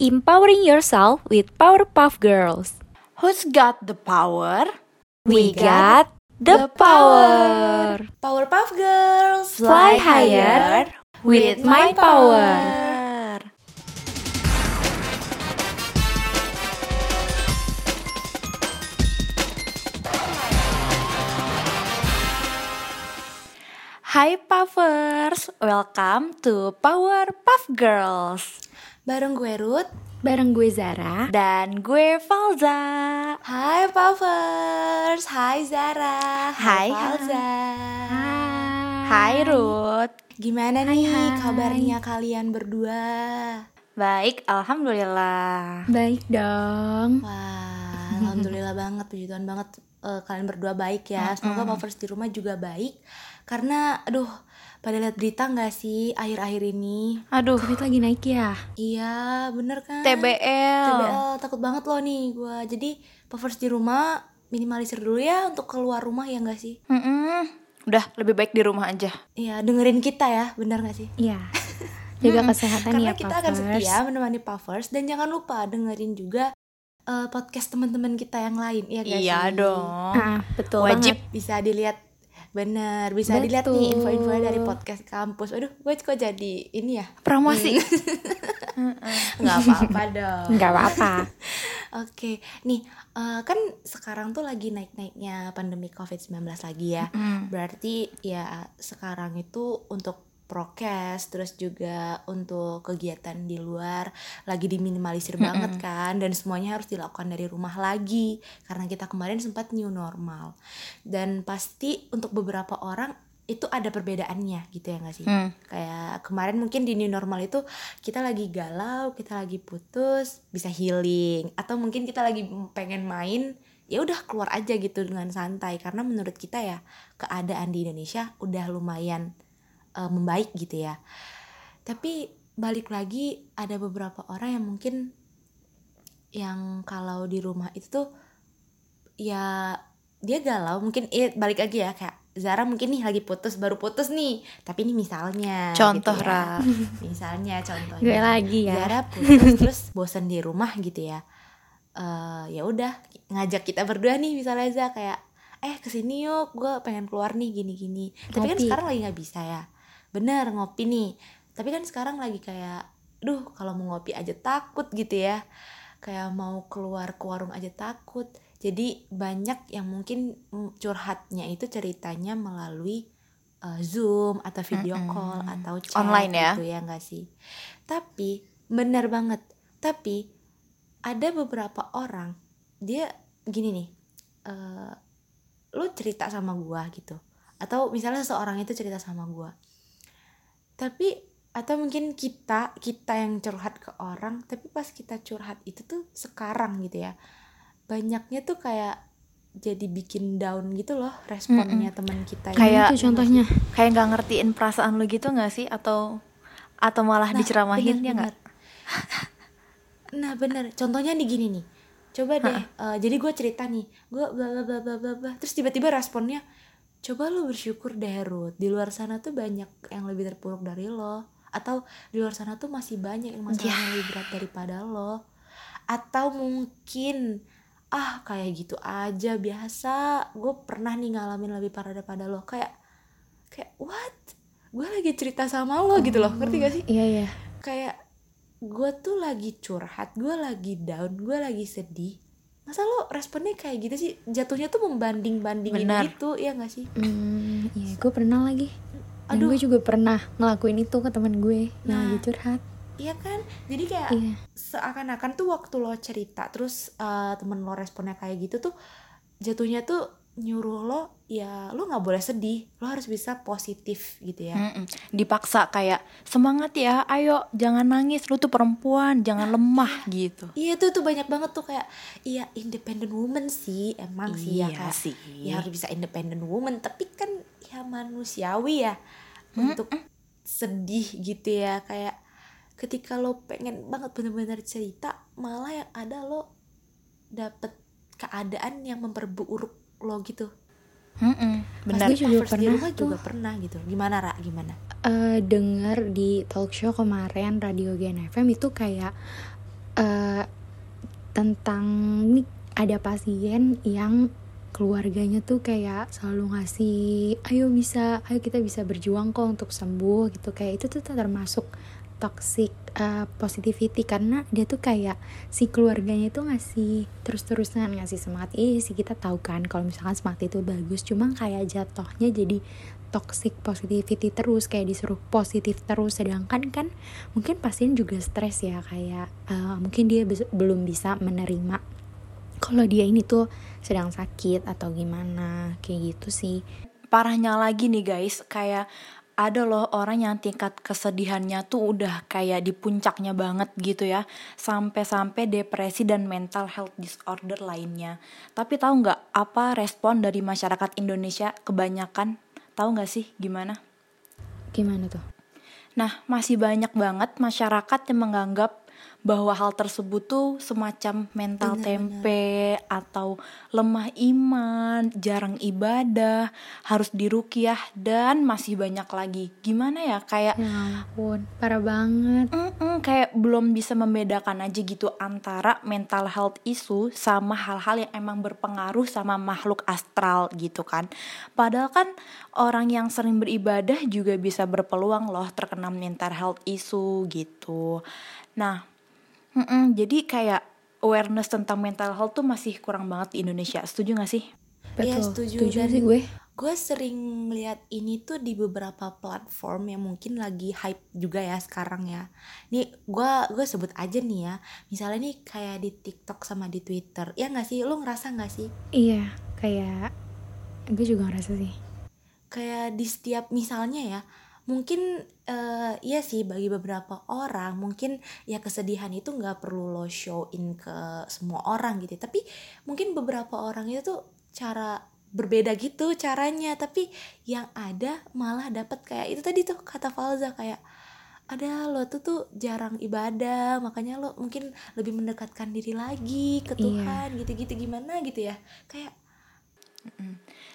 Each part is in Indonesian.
Empowering yourself with Powerpuff Girls. Who's got the power? We got the power. Powerpuff Girls. Fly higher with my power. Hai Puffers, welcome to Powerpuff Girls. Bareng gue Ruth Bareng gue Zara. dan gue Falza. Hai Puffers, hai Zara, Hai, Falza. Hai Ruth. Gimana nih kabarnya kalian berdua? Baik, alhamdulillah. Baik dong. Wah, alhamdulillah banget, puji Tuhan banget eh, kalian berdua baik ya. Semoga Puffers di rumah juga baik. Karena, aduh, pada lihat berita nggak sih akhir-akhir ini? Aduh, Covid lagi naik ya. Iya, bener kan? TBL. TBL, takut banget loh nih gua. Jadi Puffers di rumah minimalisir dulu ya untuk keluar rumah ya nggak sih? Mm-mm. Udah, lebih baik di rumah aja. Iya, dengerin kita ya, bener nggak sih? Iya. Jaga kesehatan Karena ya, kita akan Puffers. setia menemani Puffers dan jangan lupa dengerin juga eh, podcast teman-teman kita yang lain ya guys. Iya dong. Ah, betul Wajib. banget. Bisa dilihat bener, bisa dilihat Betul. nih info-info dari podcast kampus. Aduh, gue kok jadi ini ya? Promosi. Nggak apa-apa dong. Nggak apa-apa. Oke, nih eh, kan sekarang tuh lagi naik-naiknya pandemi COVID-19 lagi ya. Berarti ya sekarang itu untuk prokes terus juga untuk kegiatan di luar lagi diminimalisir banget kan dan semuanya harus dilakukan dari rumah lagi karena kita kemarin sempat new normal. Dan pasti untuk beberapa orang itu ada perbedaannya gitu ya nggak sih? Hmm. Kayak kemarin mungkin di new normal itu kita lagi galau, kita lagi putus, bisa healing atau mungkin kita lagi pengen main ya udah keluar aja gitu dengan santai karena menurut kita ya keadaan di Indonesia udah lumayan eh, membaik gitu ya. Tapi balik lagi ada beberapa orang yang mungkin yang kalau di rumah itu tuh ya dia galau mungkin eh, balik lagi ya kayak Zara mungkin nih lagi putus baru putus nih tapi ini misalnya Contoh, gitu ya. misalnya contohnya Gue lagi ya. Zara putus terus bosan di rumah gitu ya Eh ya udah ngajak kita berdua nih misalnya Za kayak eh ke sini yuk gue pengen keluar nih gini gini tapi kan sekarang lagi nggak bisa ya bener ngopi nih. Tapi kan sekarang lagi kayak duh kalau mau ngopi aja takut gitu ya. Kayak mau keluar ke warung aja takut. Jadi banyak yang mungkin mm, curhatnya itu ceritanya melalui uh, zoom atau video call atau chat Online ya? gitu ya nggak sih? Tapi bener banget. Tapi ada beberapa orang dia gini nih eh lu cerita sama gua gitu. Atau misalnya seseorang itu cerita sama gua tapi atau mungkin kita kita yang curhat ke orang tapi pas kita curhat itu tuh sekarang gitu ya banyaknya tuh kayak jadi bikin down gitu loh responnya teman kita yang- Kayak- Itu contohnya. Kayak nggak ngertiin perasaan lu gitu nggak sih? Atau atau malah Nah, diceramahin bener, ya nggak? Nah bener, contohnya nih gini nih. Coba deh, eh, jadi gue cerita nih, gue bla bla bla bla bla. Terus tiba-tiba responnya, coba lu bersyukur deh Ruth. Di luar sana tuh banyak yang lebih terpuruk dari lo. Atau di luar sana tuh masih banyak yang masalahnya lebih berat daripada lo. Atau mungkin ah kayak gitu aja biasa. Gue pernah nih ngalamin lebih parah daripada lo. Kayak kayak what? Gue lagi cerita sama lo gitu loh, ngerti gak sih? Iya, iya. kayak gue tuh lagi curhat, gue lagi down, gue lagi sedih. Masa lo responnya kayak gitu sih? Jatuhnya tuh membanding-bandingin Benar. gitu, ya gak sih? Hmm, iya, gue pernah lagi. Dan Aduh. gue juga pernah ngelakuin itu ke teman gue yang Nah. lagi curhat. Iya kan? Jadi kayak Iya. seakan-akan tuh waktu lo cerita, terus eh, temen lo responnya kayak gitu tuh, jatuhnya tuh nyuruh lo, ya lo nggak boleh sedih, lo harus bisa positif gitu ya. Mm-mm. Dipaksa kayak semangat ya, ayo jangan nangis, lu tuh perempuan, jangan lemah gitu. Iya tuh tuh banyak banget tuh kayak iya independent woman sih emang sih ya Iya kayak sih. ya harus bisa independent woman tapi kan ya manusiawi ya untuk sedih gitu ya kayak ketika lo pengen banget bener-bener cerita malah yang ada lo dapet keadaan yang memperburuk lo gitu. Mm-mm, Pas benar. Gue juga di pernah rumah tuh. juga pernah gitu. Gimana Ra? Gimana? Eh denger di talk show kemarin Radio Gen FM itu kayak eh, tentang nih ada pasien yang keluarganya tuh kayak selalu ngasih ayo bisa ayo kita bisa berjuang kok untuk sembuh gitu. Kayak itu tuh termasuk toxic uh, positivity karena dia tuh kayak si keluarganya itu ngasih terus-terusan ngasih semangat. Iya sih kita tahu kan kalau misalkan semangat itu bagus cuma kayak jatuhnya jadi toxic positivity terus kayak disuruh positif terus. Sedangkan kan mungkin pasien juga stres ya kayak uh, mungkin dia belum bisa menerima kalau dia ini tuh sedang sakit atau gimana kayak gitu sih. Parahnya lagi nih guys kayak ada loh orang yang tingkat kesedihannya tuh udah kayak di puncaknya banget gitu ya. Sampai-sampai depresi dan mental health disorder lainnya. Tapi tahu nggak apa respon dari masyarakat Indonesia kebanyakan? Tahu nggak sih gimana? Gimana tuh? Nah masih banyak banget masyarakat yang menganggap bahwa hal tersebut tuh semacam mental bener, tempe bener. atau lemah iman, jarang ibadah, harus dirukiah dan masih banyak lagi. Gimana ya kayak ya ampun, parah banget. Mm -mm, kayak belum bisa membedakan aja gitu antara mental health issue sama hal-hal yang emang berpengaruh sama makhluk astral gitu kan. Padahal kan orang yang sering beribadah juga bisa berpeluang loh terkena mental health issue gitu. Nah, Mm-mm, jadi kayak awareness tentang mental health tuh masih kurang banget di Indonesia. Setuju gak sih? Iya setuju, setuju dan sih gue. Gue sering lihat ini tuh di beberapa platform yang mungkin lagi hype juga ya sekarang ya. Nih gue gue sebut aja nih ya. Misalnya nih kayak di TikTok sama di Twitter. Ya gak sih? Lo ngerasa gak sih? Iya, kayak gue juga ngerasa sih. Kayak di setiap misalnya ya mungkin uh, iya sih bagi beberapa orang mungkin ya kesedihan itu nggak perlu lo showin ke semua orang gitu tapi mungkin beberapa orang itu tuh cara berbeda gitu caranya tapi yang ada malah dapat kayak itu tadi tuh kata Falza kayak ada lo tuh tuh jarang ibadah makanya lo mungkin lebih mendekatkan diri lagi ke iya. Tuhan iya. gitu-gitu gimana gitu ya kayak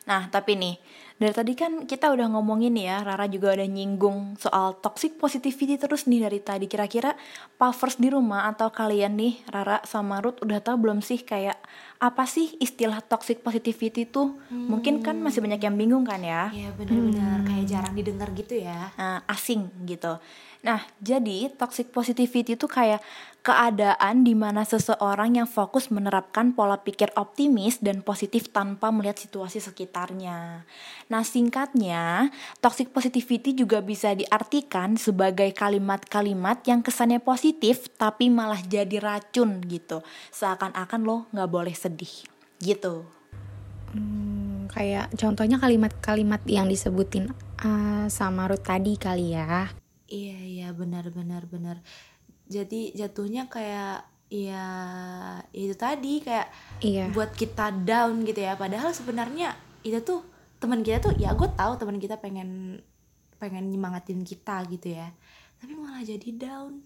Nah, tapi nih, dari tadi kan kita udah ngomongin ya, Rara juga udah nyinggung soal toxic positivity terus nih dari tadi. Kira-kira pavers di rumah atau kalian nih, Rara sama Ruth udah tahu belum sih kayak apa sih istilah toxic positivity tuh? Hmm. Mungkin kan masih banyak yang bingung kan ya? Iya benar-benar hmm. kayak jarang didengar gitu ya. Nah, asing gitu. Nah, jadi toxic positivity itu kayak keadaan di mana seseorang yang fokus menerapkan pola pikir optimis dan positif tanpa melihat situasi sekitarnya. Nah, singkatnya, toxic positivity juga bisa diartikan sebagai kalimat-kalimat yang kesannya positif tapi malah jadi racun gitu. Seakan-akan lo nggak boleh sedih gitu. Hmm, kayak contohnya kalimat-kalimat yang disebutin uh, sama Ruth tadi kali ya Iya iya benar benar benar. Jadi jatuhnya kayak ya itu tadi kayak iya. buat kita down gitu ya. Padahal sebenarnya itu tuh teman kita tuh ya gue tahu teman kita pengen pengen nyemangatin kita gitu ya. Tapi malah jadi down.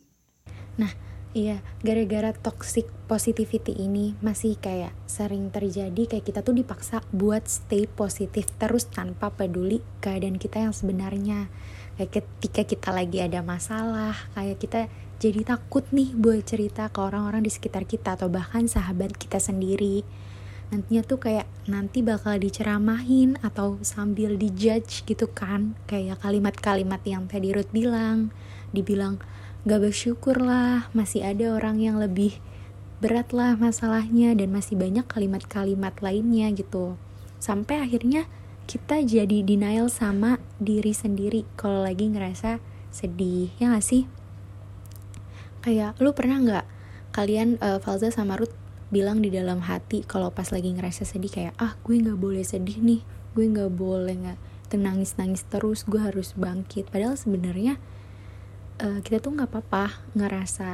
Nah, Iya, gara-gara toxic positivity ini masih kayak sering terjadi kayak kita tuh dipaksa buat stay positif terus tanpa peduli keadaan kita yang sebenarnya. Kayak ketika kita lagi ada masalah kayak kita jadi takut nih buat cerita ke orang-orang di sekitar kita atau bahkan sahabat kita sendiri. Nantinya tuh kayak nanti bakal diceramahin atau sambil dijudge gitu kan kayak kalimat-kalimat yang tadi Ruth bilang. Dibilang gak bersyukur lah masih ada orang yang lebih berat lah masalahnya dan masih banyak kalimat-kalimat lainnya gitu. Sampai akhirnya kita jadi denial sama diri sendiri kalau lagi ngerasa sedih ya gak sih? Kayak lu pernah nggak kalian uh, Falza sama Ruth bilang di dalam hati kalau pas lagi ngerasa sedih kayak ah gue nggak boleh sedih nih gue nggak boleh nggak tenangis nangis terus gue harus bangkit. Padahal sebenarnya uh, kita tuh nggak apa-apa ngerasa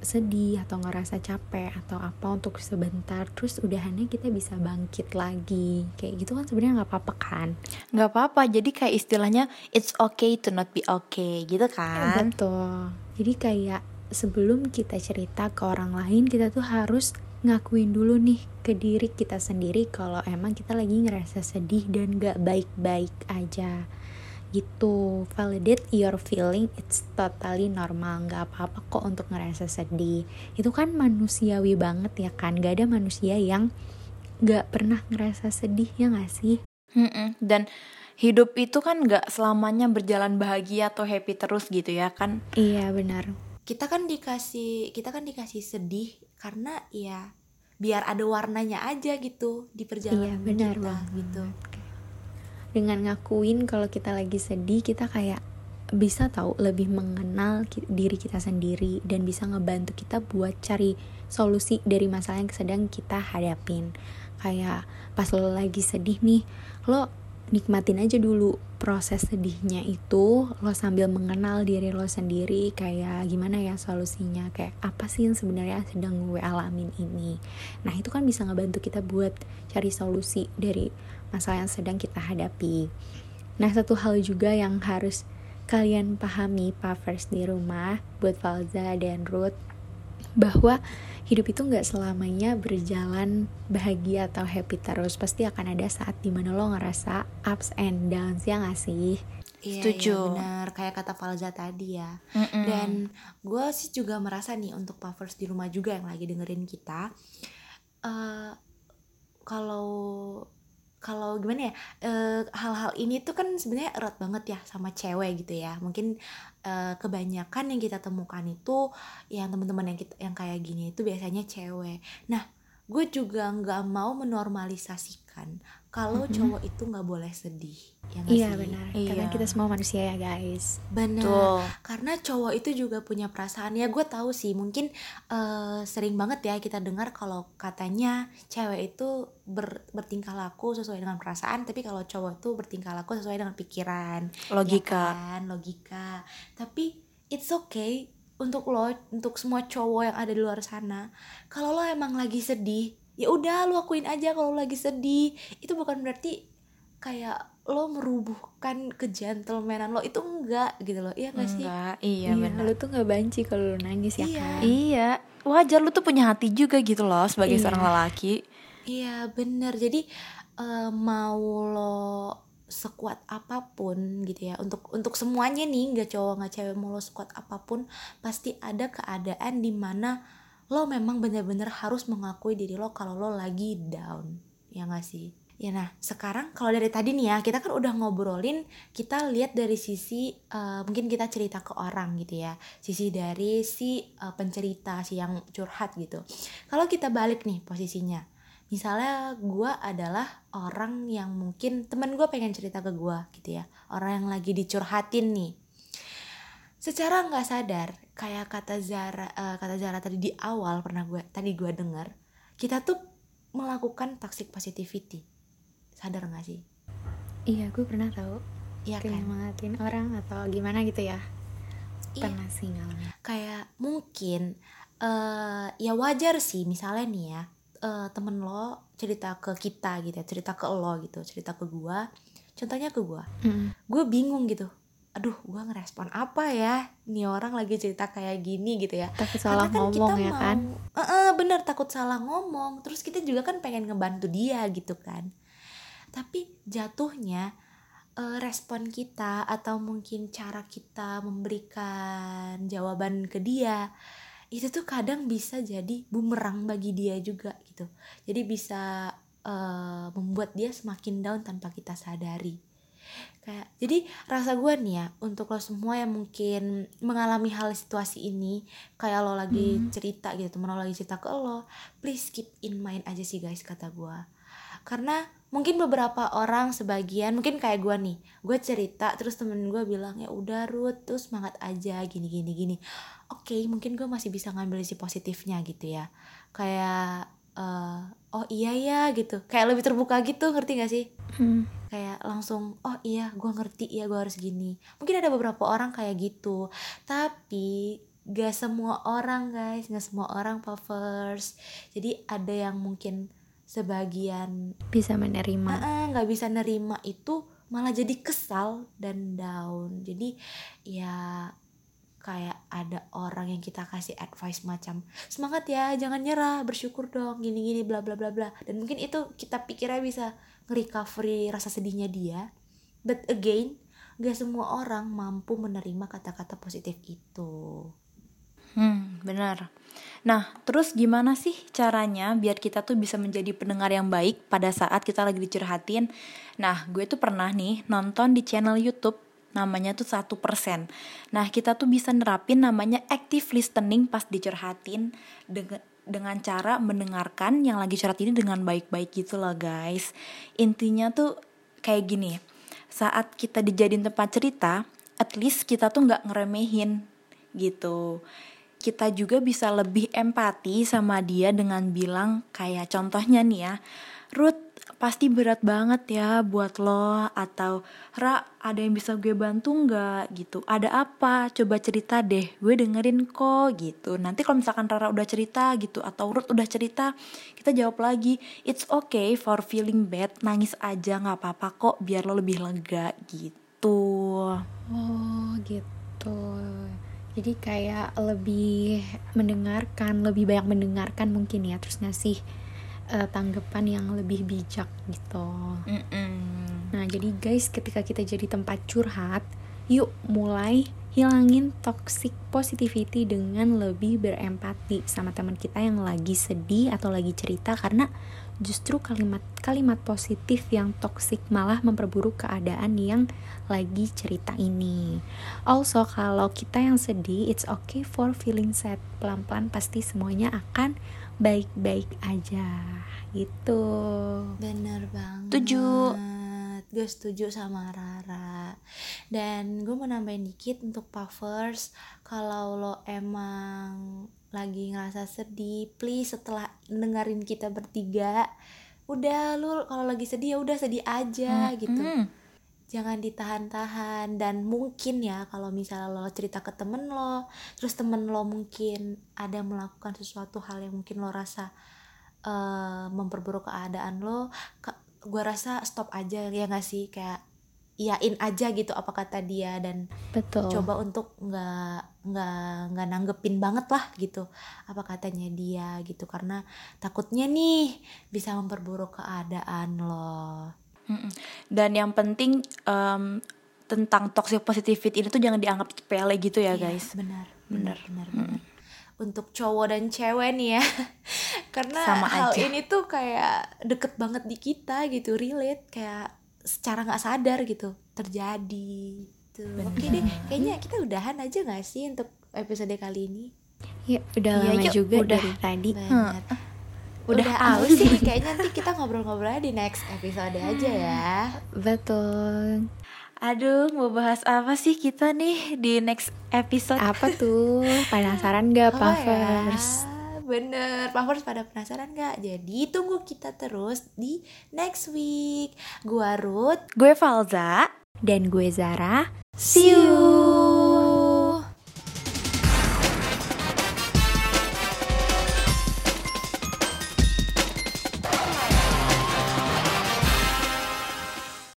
sedih atau ngerasa capek atau apa untuk sebentar terus udahannya kita bisa bangkit lagi. Kayak gitu kan sebenarnya nggak apa-apa kan? Nggak apa-apa jadi kayak istilahnya it's okay to not be okay gitu kan? ya, betul. Jadi kayak sebelum kita cerita ke orang lain kita tuh harus ngakuin dulu nih ke diri kita sendiri kalau emang kita lagi ngerasa sedih dan gak baik-baik aja gitu. Validate your feeling it's totally normal. Nggak apa-apa kok untuk ngerasa sedih. Itu kan manusiawi banget ya kan? Gak ada manusia yang nggak pernah ngerasa sedih ya gak sih? Mm-mm. Dan hidup itu kan nggak selamanya berjalan bahagia atau happy terus gitu ya kan? iya benar. Kita kan dikasih kita kan dikasih sedih karena ya biar ada warnanya aja gitu di perjalanan Iya, benar kita banget. gitu dengan ngakuin kalau kita lagi sedih kita kayak bisa tahu lebih mengenal diri kita sendiri dan bisa ngebantu kita buat cari solusi dari masalah yang sedang kita hadapin. Kayak pas lo lagi sedih nih lo nikmatin aja dulu proses sedihnya itu lo sambil mengenal diri lo sendiri kayak gimana ya solusinya kayak apa sih yang sebenarnya sedang gue alamin ini. Nah itu kan bisa ngebantu kita buat cari solusi dari masalah yang sedang kita hadapi. Nah satu hal juga yang harus kalian pahami Puffers di rumah buat Falza dan Ruth bahwa hidup itu nggak selamanya berjalan bahagia atau happy terus. Pasti akan ada saat di mana lo ngerasa ups and downs ya nggak sih? Iya, Setuju. iya benar. Kayak kata Falza tadi ya. Mm-mm. dan gue sih juga merasa nih untuk puffers di rumah juga yang lagi dengerin kita eh kalau kalau gimana ya eh, hal-hal ini tuh kan sebenarnya erat banget ya sama cewek gitu ya. Mungkin eh, kebanyakan yang kita temukan itu yang teman-teman yang kita yang kayak gini itu biasanya cewek. Nah gue juga nggak mau menormalisasikan kalau cowok itu nggak boleh sedih ya iya sih? benar Iya. karena kita semua manusia ya guys Benar. Karena cowok itu juga punya perasaan ya gue tahu sih mungkin eh, sering banget ya kita dengar kalau katanya cewek itu ber- bertingkah laku sesuai dengan perasaan tapi kalau cowok itu bertingkah laku sesuai dengan pikiran Logika. ya kan? logika tapi it's okay untuk lo untuk semua cowok yang ada di luar sana kalau lo emang lagi sedih ya udah lo akuin aja kalau lo lagi sedih itu bukan berarti kayak lo merubuhkan kejentlemenan lo itu enggak gitu loh iya gak sih Enggak, iya benar. lo tuh nggak banci kalau lo nangis ya Iya. kan Iya, wajar lu tuh punya hati juga gitu loh sebagai Iya. seorang lelaki. Iya bener jadi eh, mau lo sekuat apa pun gitu ya. Untuk untuk semuanya nih nggak cowok nggak cewek mau lo sekuat apa pun pasti ada keadaan di mana lo memang bener-bener harus mengakui diri lo kalau lo lagi down. Ya nggak sih? Ya nah sekarang kalau dari tadi nih ya kita kan udah ngobrolin kita lihat dari sisi eh, mungkin kita cerita ke orang gitu ya. Sisi dari si eh, pencerita si yang curhat gitu. Kalau kita balik nih posisinya misalnya gue adalah orang yang mungkin temen gue pengen cerita ke gue gitu ya. Orang yang lagi dicurhatin nih. Secara nggak sadar kayak kata Zara eh, kata Zara tadi di awal pernah gue tadi gue dengar kita tuh melakukan toxic positivity. Sadar nggak sih? Iya gue pernah tahu. Iya kayak kan? Ngelatih orang atau gimana gitu ya. Iya. pernah sih ngalamin. Kayak mungkin eh ya wajar sih misalnya nih ya eh, temen lo cerita ke kita gitu ya cerita ke lo gitu cerita ke gua. Contohnya ke gua. Mm. gue bingung gitu. Aduh gua ngerespon apa ya? Nih orang lagi cerita kayak gini gitu ya. Takut salah Karena ngomong ya kan? Eh, eh, bener takut salah ngomong. Terus kita juga kan pengen ngebantu dia gitu kan. Tapi jatuhnya eh, respon kita atau mungkin cara kita memberikan jawaban ke dia itu tuh kadang bisa jadi bumerang bagi dia juga gitu. Jadi bisa eh, membuat dia semakin down tanpa kita sadari. Kayak jadi rasa gue nih ya untuk lo semua yang mungkin mengalami hal situasi ini kayak lo lagi cerita gitu temen lo lagi cerita ke lo please keep in mind aja sih guys kata gue karena mungkin beberapa orang sebagian mungkin kayak gue nih gue cerita terus temen gue bilang ya udah Ruth tuh semangat aja gini gini gini oke mungkin gue masih bisa ngambil si positifnya gitu ya. Kayak eh, oh iya ya gitu. Kayak lebih terbuka gitu ngerti gak sih? Hmm. kayak langsung oh iya gue ngerti ya gue harus gini. Mungkin ada beberapa orang kayak gitu. Tapi gak semua orang guys. Gak semua orang puffers. Jadi ada yang mungkin sebagian bisa menerima. "Ah, nggak bisa nerima itu malah jadi kesal dan down. Jadi ya kayak ada orang yang kita kasih advice macam semangat ya jangan nyerah bersyukur dong gini gini bla bla bla bla dan mungkin itu kita pikirnya bisa nge-recovery rasa sedihnya dia but again gak semua orang mampu menerima kata-kata positif itu Hmm, benar. Nah, terus gimana sih caranya biar kita tuh bisa menjadi pendengar yang baik pada saat kita lagi dicurhatin? Nah, gue tuh pernah nih nonton di channel YouTube namanya tuh satu persen. Nah, kita tuh bisa nerapin namanya active listening pas dicurhatin dengan dengan cara mendengarkan yang lagi curhat ini dengan baik-baik gitu loh guys. Intinya tuh kayak gini. Saat kita dijadiin tempat cerita, at least kita tuh nggak ngeremehin gitu kita juga bisa lebih empati sama dia dengan bilang kayak contohnya nih ya Ruth pasti berat banget ya buat lo atau Ra ada yang bisa gue bantu nggak? Gitu. Ada apa? Coba cerita deh. Gue dengerin kok. Gitu. Nanti kalau misalkan Rara udah cerita gitu atau Ruth udah cerita kita jawab lagi it's okay for feeling bad. Nangis aja nggak apa-apa kok biar lo lebih lega. Gitu. Oh gitu. Jadi kayak lebih mendengarkan, lebih banyak mendengarkan mungkin ya, terus ngasih eh, tanggapan yang lebih bijak gitu. Mm-mm. Nah, jadi guys, ketika kita jadi tempat curhat, yuk mulai hilangin toxic positivity dengan lebih berempati sama teman kita yang lagi sedih atau lagi cerita karena justru kalimat-kalimat positif yang toxic malah memperburuk keadaan yang lagi cerita ini. Also, kalau kita yang sedih, it's okay for feeling sad. Pelan-pelan pasti semuanya akan baik-baik aja. Gitu. Bener banget Setuju. Gue setuju sama Rara Dan gue mau nambahin dikit untuk puffers Kalau lo emang lagi ngerasa sedih Please setelah dengerin kita bertiga Udah lu kalau lagi sedih ya udah sedih aja gitu Mm. Jangan ditahan-tahan dan mungkin ya kalau misalnya lo cerita ke temen lo terus temen lo mungkin ada melakukan sesuatu hal yang mungkin lo rasa eh, memperburuk keadaan lo gue rasa stop aja ya nggak sih kayak iyain aja gitu apa kata dia dan Betul. coba untuk nggak nggak nggak nanggepin banget lah gitu apa katanya dia gitu karena takutnya nih bisa memperburuk keadaan lo. Dan yang penting em, tentang toxic positivity ini tuh jangan dianggap sepele gitu ya Iya, guys. benar. Benar benar benar. Untuk cowok dan cewek nih ya. Karena Sama hal aja. ini tuh kayak deket banget di kita gitu relate. Kayak secara nggak sadar gitu terjadi tuh oke deh kayaknya kita udahan aja nggak sih untuk episode kali ini? Ya, udah Iya, lama yuk, juga udah. dari tadi. banget Udah udah aus sih kayaknya nanti kita ngobrol-ngobrolnya di next episode aja ya Betul. Aduh, mau bahas apa sih kita nih di next episode? Apa tuh? Penasaran gak, ya? Puffers? Bener, Puffers pada penasaran gak? Jadi tunggu kita terus di next week Gua Ruth Gue Falza. Dan gue Zara. See you